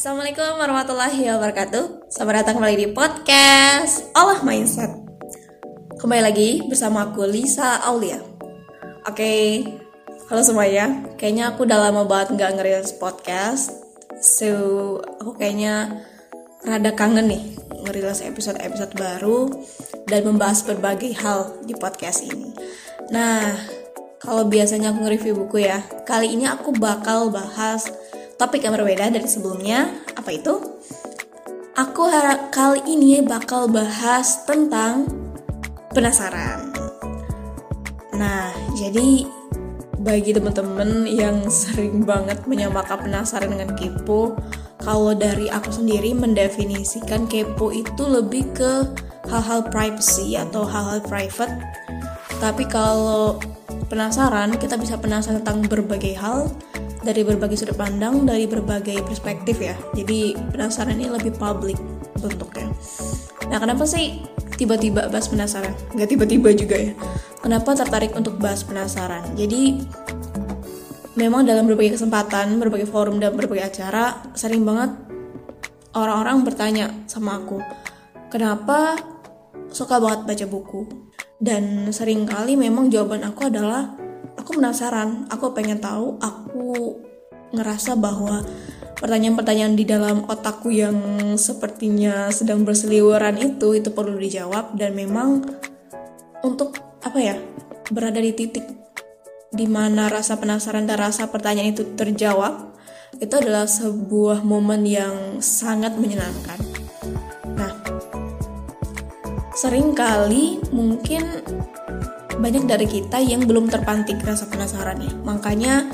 Assalamualaikum warahmatullahi wabarakatuh. Selamat datang kembali di podcast Allah Mindset. Kembali lagi bersama aku Lisa Aulia. Oke, halo semuanya. Kayaknya aku udah lama banget nggak ngerilis podcast. So, aku kayaknya rada kangen nih ngerilis episode-episode baru Dan membahas berbagai hal di podcast ini. Nah, kalau biasanya aku nge-review buku ya Kali ini aku bakal bahas topik yang berbeda dari sebelumnya. Apa itu? Aku harap kali ini bakal bahas tentang penasaran. Nah, jadi bagi teman-teman yang sering banget menyamakan penasaran dengan kepo, kalau dari aku sendiri mendefinisikan kepo itu lebih ke hal-hal privacy atau hal-hal private. Tapi kalau penasaran, kita bisa penasaran tentang berbagai hal dari berbagai sudut pandang, dari berbagai perspektif ya. Jadi penasaran ini lebih publik bentuknya. Nah kenapa sih tiba-tiba bahas penasaran? Nggak tiba-tiba juga ya. Kenapa tertarik untuk bahas penasaran? Jadi memang dalam berbagai kesempatan, berbagai forum dan berbagai acara sering banget orang-orang bertanya sama aku, kenapa suka banget baca buku? Dan sering kali memang jawaban aku adalah aku penasaran aku pengen tahu aku ngerasa bahwa pertanyaan-pertanyaan di dalam otakku yang sepertinya sedang berseliweran itu itu perlu dijawab dan memang untuk apa ya berada di titik di mana rasa penasaran dan rasa pertanyaan itu terjawab itu adalah sebuah momen yang sangat menyenangkan. Nah, sering kali mungkin banyak dari kita yang belum terpantik rasa penasaran ya. Makanya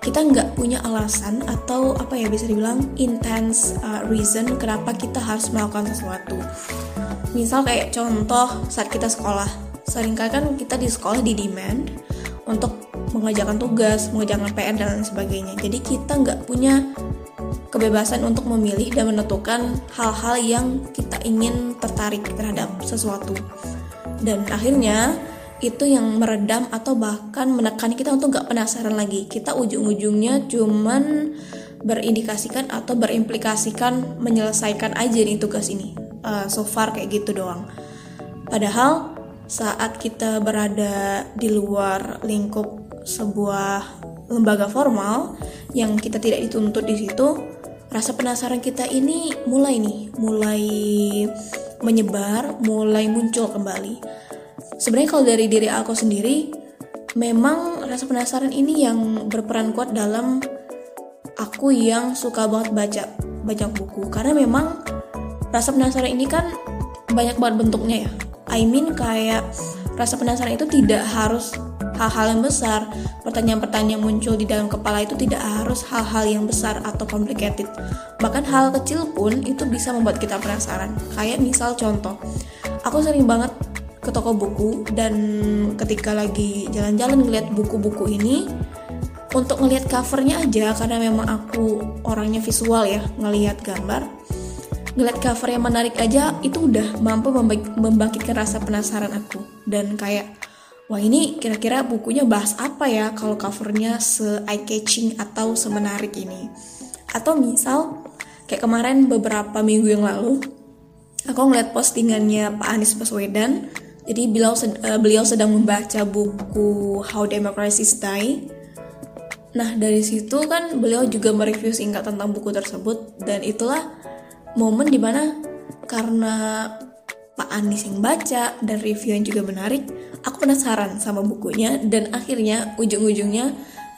kita nggak punya alasan atau apa ya bisa dibilang intense uh, reason kenapa kita harus melakukan sesuatu. Misal kayak contoh saat kita sekolah, sering kali kan kita di sekolah di demand untuk mengerjakan tugas, mengerjakan PR dan lain sebagainya. Jadi kita nggak punya kebebasan untuk memilih dan menentukan hal-hal yang kita ingin tertarik terhadap sesuatu. Dan akhirnya itu yang meredam atau bahkan menekan kita untuk gak penasaran lagi. Kita ujung-ujungnya cuman berindikasikan atau berimplikasikan menyelesaikan aja nih tugas ini. Uh, so far kayak gitu doang. Padahal saat kita berada di luar lingkup sebuah lembaga formal yang kita tidak dituntut di situ rasa penasaran kita ini mulai nih mulai menyebar mulai muncul kembali sebenarnya kalau dari diri aku sendiri memang rasa penasaran ini yang berperan kuat dalam aku yang suka banget baca baca buku. Karena memang rasa penasaran ini kan banyak banget bentuknya ya. I mean kayak rasa penasaran itu tidak harus hal-hal yang besar. Pertanyaan-pertanyaan muncul di dalam kepala itu tidak harus hal-hal yang besar atau complicated. Bahkan hal kecil pun itu bisa membuat kita penasaran. Kayak misal contoh aku sering banget ke toko buku dan ketika lagi jalan-jalan ngeliat buku-buku ini untuk ngelihat covernya aja karena memang aku orangnya visual ya ngelihat gambar ngeliat cover yang menarik aja itu udah mampu membangkitkan rasa penasaran aku. Dan kayak wah ini kira-kira bukunya bahas apa ya kalau covernya se eye catching atau semenarik ini? Atau misal kayak kemarin beberapa minggu yang lalu aku ngeliat postingannya Pak Anies Baswedan jadi beliau uh, beliau sedang membaca buku How Democracies Die. Nah, dari situ kan beliau juga mereview singkat tentang buku tersebut dan itulah momen di mana karena Pak Anies yang baca dan review yang juga menarik, aku penasaran sama bukunya dan akhirnya ujung-ujungnya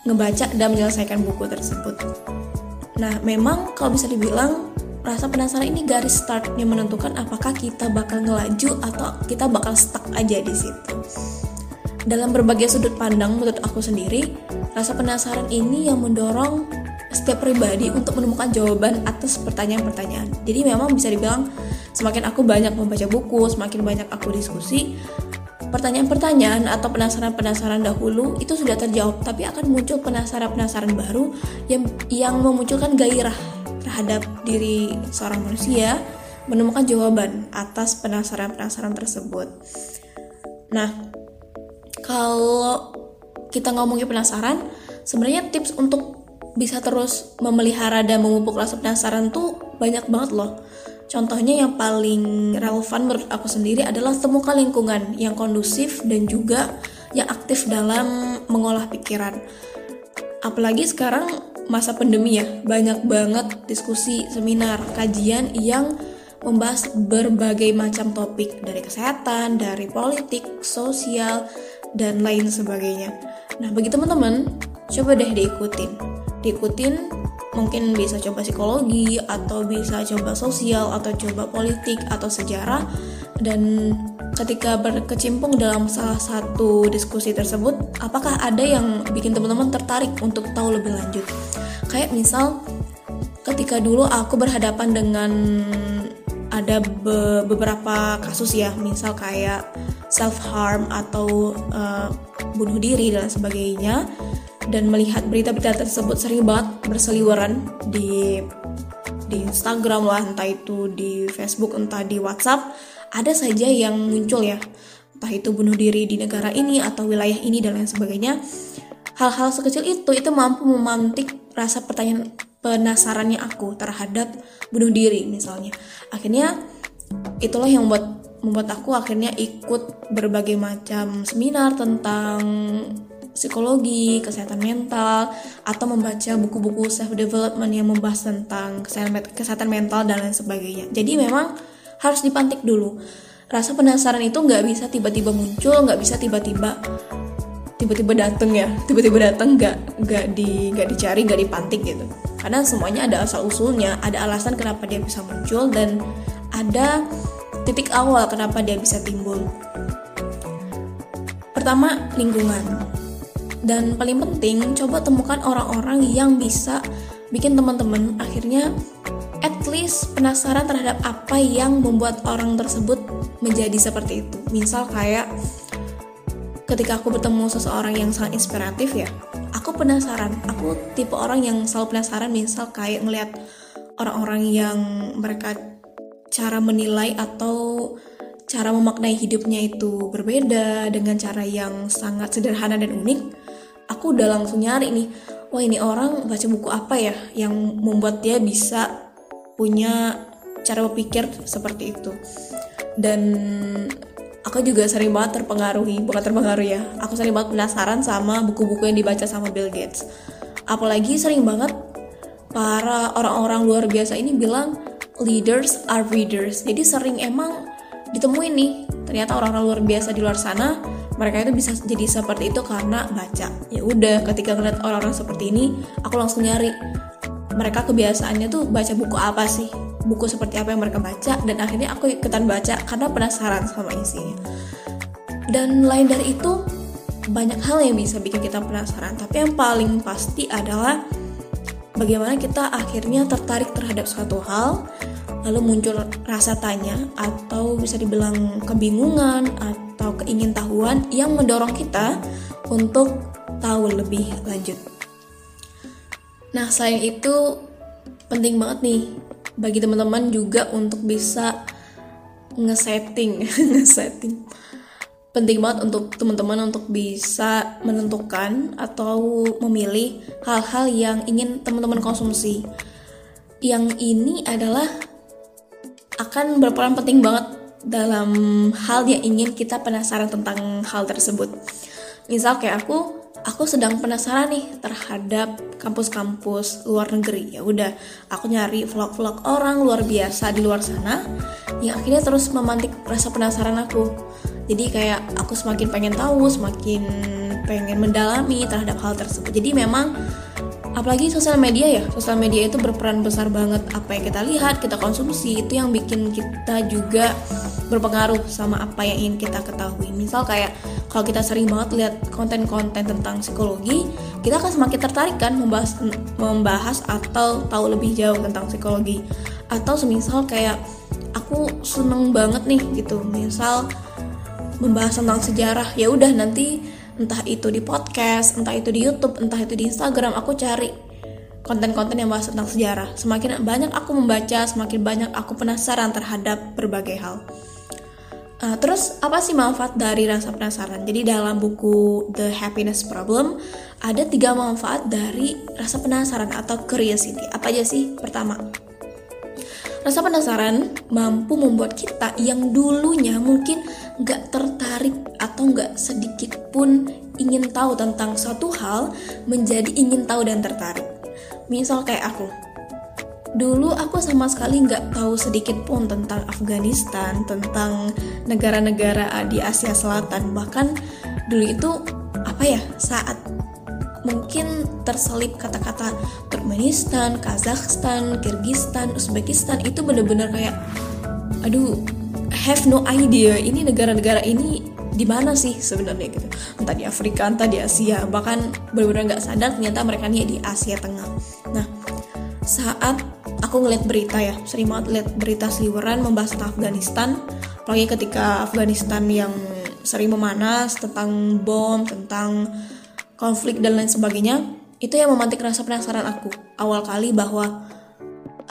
ngebaca dan menyelesaikan buku tersebut. Nah, memang kalau bisa dibilang rasa penasaran ini garis startnya menentukan apakah kita bakal ngelaju atau kita bakal stuck aja di situ. Dalam berbagai sudut pandang menurut aku sendiri, rasa penasaran ini yang mendorong setiap pribadi untuk menemukan jawaban atas pertanyaan-pertanyaan. Jadi memang bisa dibilang semakin aku banyak membaca buku, semakin banyak aku diskusi, pertanyaan-pertanyaan atau penasaran-penasaran dahulu itu sudah terjawab, tapi akan muncul penasaran-penasaran baru yang yang memunculkan gairah terhadap diri seorang manusia menemukan jawaban atas penasaran-penasaran tersebut. Nah, kalau kita ngomongin penasaran, sebenarnya tips untuk bisa terus memelihara dan memupuk rasa penasaran tuh banyak banget loh. Contohnya yang paling relevan menurut aku sendiri adalah temukan lingkungan yang kondusif dan juga yang aktif dalam mengolah pikiran. Apalagi sekarang masa pandemi ya, banyak banget diskusi, seminar, kajian yang membahas berbagai macam topik dari kesehatan, dari politik, sosial, dan lain sebagainya. Nah, bagi teman-teman, coba deh diikutin. Diikutin mungkin bisa coba psikologi atau bisa coba sosial atau coba politik atau sejarah dan ketika berkecimpung dalam salah satu diskusi tersebut apakah ada yang bikin teman-teman tertarik untuk tahu lebih lanjut kayak misal ketika dulu aku berhadapan dengan ada be beberapa kasus ya misal kayak self harm atau uh, bunuh diri dan sebagainya dan melihat berita-berita tersebut sering banget berseliweran di di Instagram lah entah itu di Facebook entah di WhatsApp ada saja yang muncul ya. Entah itu bunuh diri di negara ini atau wilayah ini dan lain sebagainya. Hal-hal sekecil itu itu mampu memantik rasa pertanyaan penasarannya aku terhadap bunuh diri misalnya akhirnya itulah yang membuat membuat aku akhirnya ikut berbagai macam seminar tentang psikologi, kesehatan mental, atau membaca buku-buku self development yang membahas tentang kesehatan mental dan lain sebagainya. Jadi memang harus dipantik dulu. Rasa penasaran itu nggak bisa tiba-tiba muncul, nggak bisa tiba-tiba tiba-tiba dateng ya tiba-tiba dateng nggak nggak di nggak dicari nggak dipantik gitu. Karena semuanya ada asal usulnya ada alasan kenapa dia bisa muncul dan ada titik awal kenapa dia bisa timbul. Pertama lingkungan. Dan paling penting coba temukan orang-orang yang bisa bikin teman-teman akhirnya at least penasaran terhadap apa yang membuat orang tersebut menjadi seperti itu. Misal kayak ketika aku bertemu seseorang yang sangat inspiratif ya aku penasaran. Aku tipe orang yang selalu penasaran misal kayak ngeliat orang-orang yang mereka cara menilai atau cara memaknai hidupnya itu berbeda dengan cara yang sangat sederhana dan unik aku udah langsung nyari nih wah ini orang baca buku apa ya yang membuat dia bisa punya cara berpikir seperti itu? Dan aku juga sering banget terpengaruhi bukan terpengaruh ya. Aku sering banget penasaran sama buku-buku yang dibaca sama Bill Gates. Apalagi sering banget para orang-orang luar biasa ini bilang leaders are readers. Jadi sering emang ditemuin nih ternyata orang-orang luar biasa di luar sana mereka itu bisa jadi seperti itu karena baca. Ya udah ketika ngeliat orang-orang seperti ini aku langsung nyari mereka kebiasaannya tuh baca buku apa sih buku seperti apa yang mereka baca dan akhirnya aku ikutan baca karena penasaran sama isinya dan lain dari itu banyak hal yang bisa bikin kita penasaran tapi yang paling pasti adalah bagaimana kita akhirnya tertarik terhadap suatu hal lalu muncul rasa tanya atau bisa dibilang kebingungan atau keingintahuan yang mendorong kita untuk tahu lebih lanjut. Nah, selain itu penting banget nih bagi teman-teman juga untuk bisa ngesetting ngesetting. Penting banget untuk teman-teman untuk bisa menentukan atau memilih hal-hal yang ingin teman-teman konsumsi. Yang ini adalah akan berperan penting banget dalam hal yang ingin kita penasaran tentang hal tersebut. Misal kayak aku aku sedang penasaran nih terhadap kampus-kampus luar negeri. Ya udah, aku nyari vlog-vlog orang luar biasa di luar sana yang akhirnya terus memantik rasa penasaran aku. Jadi kayak aku semakin pengen tahu, semakin pengen mendalami terhadap hal tersebut. Jadi memang apalagi sosial media ya sosial media itu berperan besar banget apa yang kita lihat kita konsumsi itu yang bikin kita juga berpengaruh sama apa yang ingin kita ketahui. Misal kayak kalau kita sering banget lihat konten-konten tentang psikologi kita akan semakin tertarik kan membahas membahas atau tahu lebih jauh tentang psikologi. Atau semisal kayak aku seneng banget nih gitu. Misal membahas tentang sejarah ya udah nanti entah itu di podcast entah itu di YouTube entah itu di Instagram aku cari konten-konten yang bahas tentang sejarah. Semakin banyak aku membaca semakin banyak aku penasaran terhadap berbagai hal Uh, terus apa sih manfaat dari rasa penasaran? Jadi dalam buku The Happiness Problem ada tiga manfaat dari rasa penasaran atau curiosity. Apa aja sih? Pertama, rasa penasaran mampu membuat kita yang dulunya mungkin gak tertarik atau gak sedikit pun ingin tahu tentang suatu hal menjadi ingin tahu dan tertarik. Misal kayak aku, Dulu aku sama sekali nggak tahu sedikit pun tentang Afghanistan, tentang negara-negara di Asia Selatan. Bahkan dulu itu apa ya saat mungkin terselip kata-kata Turkmenistan, Kazakhstan, Kyrgyzstan, Uzbekistan itu bener-bener kayak aduh have no idea ini negara-negara ini di mana sih sebenarnya gitu. Entah di Afrika entah di Asia. Bahkan benar-benar nggak sadar ternyata mereka nih di Asia Tengah. Nah saat aku ngeliat berita ya sering banget lihat berita seliweran membahas tentang Afghanistan. Apalagi ketika Afghanistan yang sering memanas tentang bom tentang konflik dan lain sebagainya itu yang memantik rasa penasaran aku. Awal kali bahwa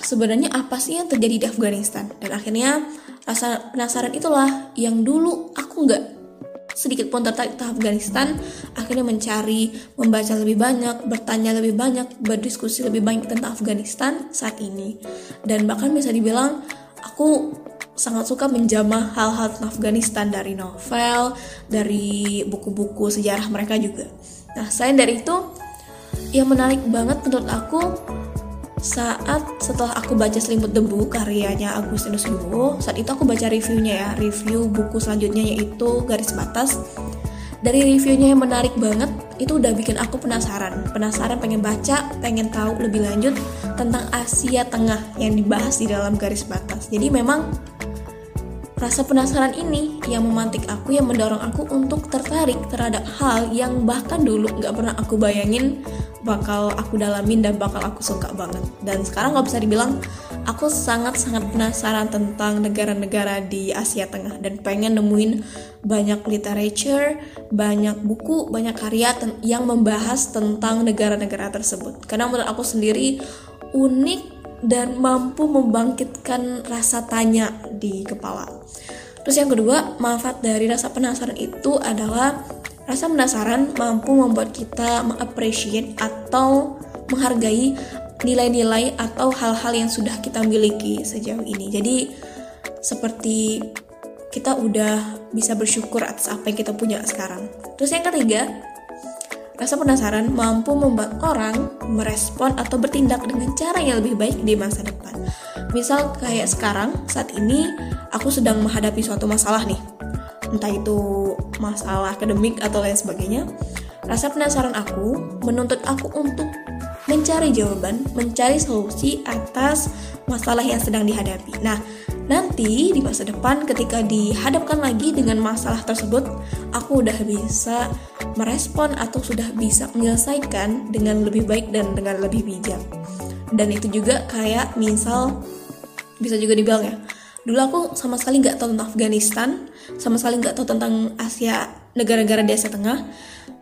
sebenarnya apa sih yang terjadi di Afghanistan? Dan akhirnya rasa penasaran itulah yang dulu aku nggak sedikit pun tertarik ke Afghanistan akhirnya mencari membaca lebih banyak bertanya lebih banyak berdiskusi lebih banyak tentang Afghanistan saat ini. Dan bahkan bisa dibilang aku sangat suka menjamah hal-hal tentang Afghanistan dari novel dari buku-buku sejarah mereka juga. Nah selain dari itu yang menarik banget menurut aku saat setelah aku baca Selimut Debu karyanya Agustinus Duo saat itu aku baca reviewnya ya review buku selanjutnya yaitu Garis Batas. Dari reviewnya yang menarik banget itu udah bikin aku penasaran. Penasaran pengen baca pengen tahu lebih lanjut tentang Asia Tengah yang dibahas di dalam Garis Batas. Jadi memang Rasa penasaran ini yang memantik aku, yang mendorong aku untuk tertarik terhadap hal yang bahkan dulu gak pernah aku bayangin bakal aku dalamin dan bakal aku suka banget. Dan sekarang gak bisa dibilang aku sangat-sangat penasaran tentang negara-negara di Asia Tengah dan pengen nemuin banyak literature, banyak buku, banyak karya yang membahas tentang negara-negara tersebut. Karena menurut aku sendiri unik dan mampu membangkitkan rasa tanya di kepala. Terus yang kedua, manfaat dari rasa penasaran itu adalah rasa penasaran mampu membuat kita mengapresiasi atau menghargai nilai-nilai atau hal-hal yang sudah kita miliki sejauh ini. Jadi seperti kita udah bisa bersyukur atas apa yang kita punya sekarang. Terus yang ketiga, Rasa penasaran mampu membuat orang merespon atau bertindak dengan cara yang lebih baik di masa depan. Misal kayak sekarang, saat ini aku sedang menghadapi suatu masalah nih. Entah itu masalah akademik atau lain sebagainya. Rasa penasaran aku menuntut aku untuk mencari jawaban, mencari solusi atas masalah yang sedang dihadapi. Nah, nanti di masa depan ketika dihadapkan lagi dengan masalah tersebut, aku udah bisa merespon atau sudah bisa menyelesaikan dengan lebih baik dan dengan lebih bijak. Dan itu juga kayak misal bisa juga dibilang ya, dulu aku sama sekali nggak tahu tentang Afghanistan, sama sekali nggak tahu tentang Asia, negara-negara di Asia Tengah.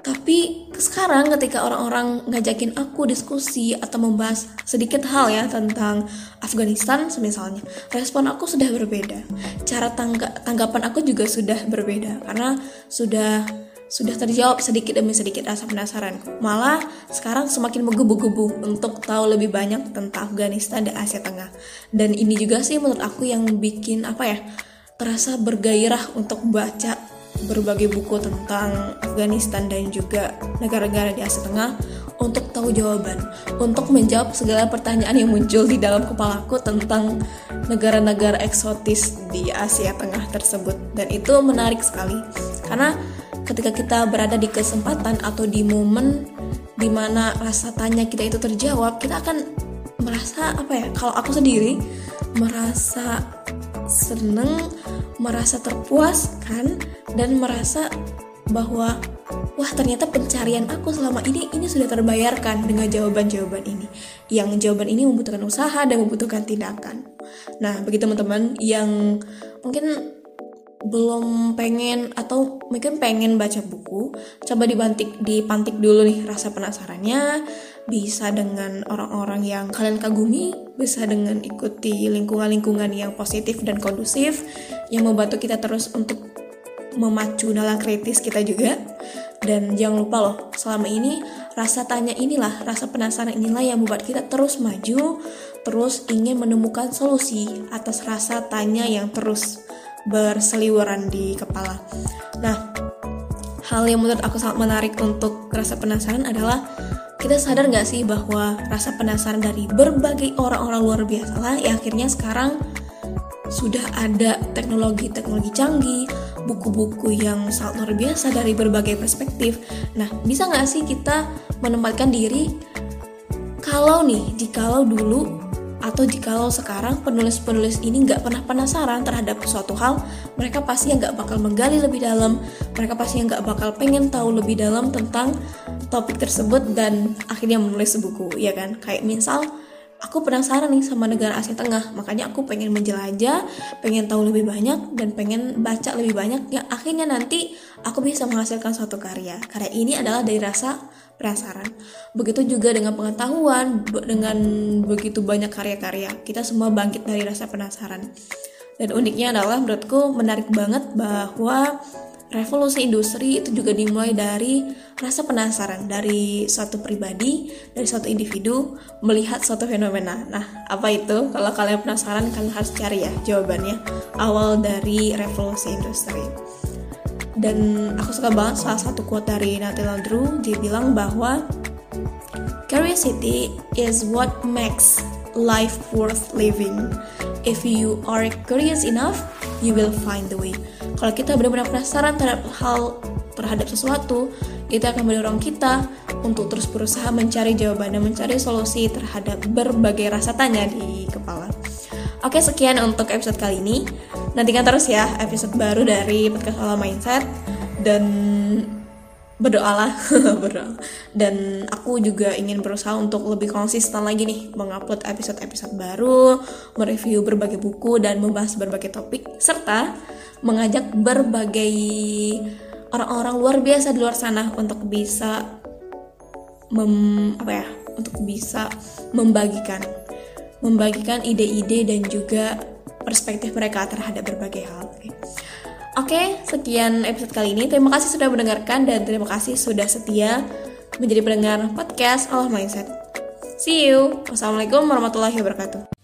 Tapi sekarang ketika orang-orang ngajakin aku diskusi atau membahas sedikit hal ya tentang Afghanistan misalnya, respon aku sudah berbeda. Cara tangga tanggapan aku juga sudah berbeda karena sudah sudah terjawab sedikit demi sedikit rasa penasaranku. Malah sekarang semakin menggebu-gebu untuk tahu lebih banyak tentang Afghanistan dan Asia Tengah. Dan ini juga sih menurut aku yang bikin apa ya terasa bergairah untuk baca berbagai buku tentang Afghanistan dan juga negara-negara di Asia Tengah untuk tahu jawaban, untuk menjawab segala pertanyaan yang muncul di dalam kepalaku tentang negara-negara eksotis di Asia Tengah tersebut. Dan itu menarik sekali karena ketika kita berada di kesempatan atau di momen di mana rasa tanya kita itu terjawab kita akan merasa apa ya kalau aku sendiri merasa seneng merasa terpuaskan dan merasa bahwa wah ternyata pencarian aku selama ini ini sudah terbayarkan dengan jawaban-jawaban ini. Yang jawaban ini membutuhkan usaha dan membutuhkan tindakan. Nah bagi teman-teman yang mungkin belum pengen atau mungkin pengen baca buku, coba dibantik dipantik dulu nih rasa penasarannya. Bisa dengan orang-orang yang kalian kagumi, bisa dengan ikuti lingkungan-lingkungan yang positif dan kondusif yang membantu kita terus untuk memacu nalar kritis kita juga dan jangan lupa loh selama ini rasa tanya inilah rasa penasaran inilah yang membuat kita terus maju terus ingin menemukan solusi atas rasa tanya yang terus berseliweran di kepala nah hal yang menurut aku sangat menarik untuk rasa penasaran adalah kita sadar gak sih bahwa rasa penasaran dari berbagai orang-orang luar biasa lah ya akhirnya sekarang sudah ada teknologi-teknologi canggih, buku-buku yang sangat luar biasa dari berbagai perspektif. Nah, bisa nggak sih kita menempatkan diri kalau nih, jikalau dulu atau jikalau sekarang penulis-penulis ini nggak pernah penasaran terhadap suatu hal, mereka pasti nggak bakal menggali lebih dalam, mereka pasti nggak bakal pengen tahu lebih dalam tentang topik tersebut dan akhirnya menulis buku, ya kan? Kayak misal aku penasaran nih sama negara Asia Tengah makanya aku pengen menjelajah pengen tahu lebih banyak dan pengen baca lebih banyak yang akhirnya nanti aku bisa menghasilkan suatu karya karya ini adalah dari rasa penasaran begitu juga dengan pengetahuan dengan begitu banyak karya-karya kita semua bangkit dari rasa penasaran dan uniknya adalah menurutku menarik banget bahwa revolusi industri itu juga dimulai dari rasa penasaran dari suatu pribadi, dari suatu individu melihat suatu fenomena. Nah, apa itu? Kalau kalian penasaran, kalian harus cari ya jawabannya. Awal dari revolusi industri. Dan aku suka banget salah satu quote dari Nathaniel Drew, dia bilang bahwa Curiosity is what makes life worth living. If you are curious enough, you will find the way. Kalau kita benar-benar penasaran terhadap hal terhadap sesuatu itu akan mendorong kita untuk terus berusaha mencari jawaban dan mencari solusi terhadap berbagai rasa tanya di kepala. Oke sekian untuk episode kali ini Nantikan terus ya episode baru dari podcast Olah Mindset. Dan berdoalah berdoa. Dan aku juga ingin berusaha untuk lebih konsisten lagi nih mengupload episode-episode baru mereview berbagai buku dan membahas berbagai topik serta mengajak berbagai orang-orang luar biasa di luar sana untuk bisa mem, apa ya untuk bisa membagikan. Membagikan ide-ide dan juga perspektif mereka terhadap berbagai hal. Oke, okay, sekian episode kali ini. Terima kasih sudah mendengarkan dan terima kasih sudah setia menjadi pendengar podcast Allah Mindset. See you. Wassalamualaikum warahmatullahi wabarakatuh.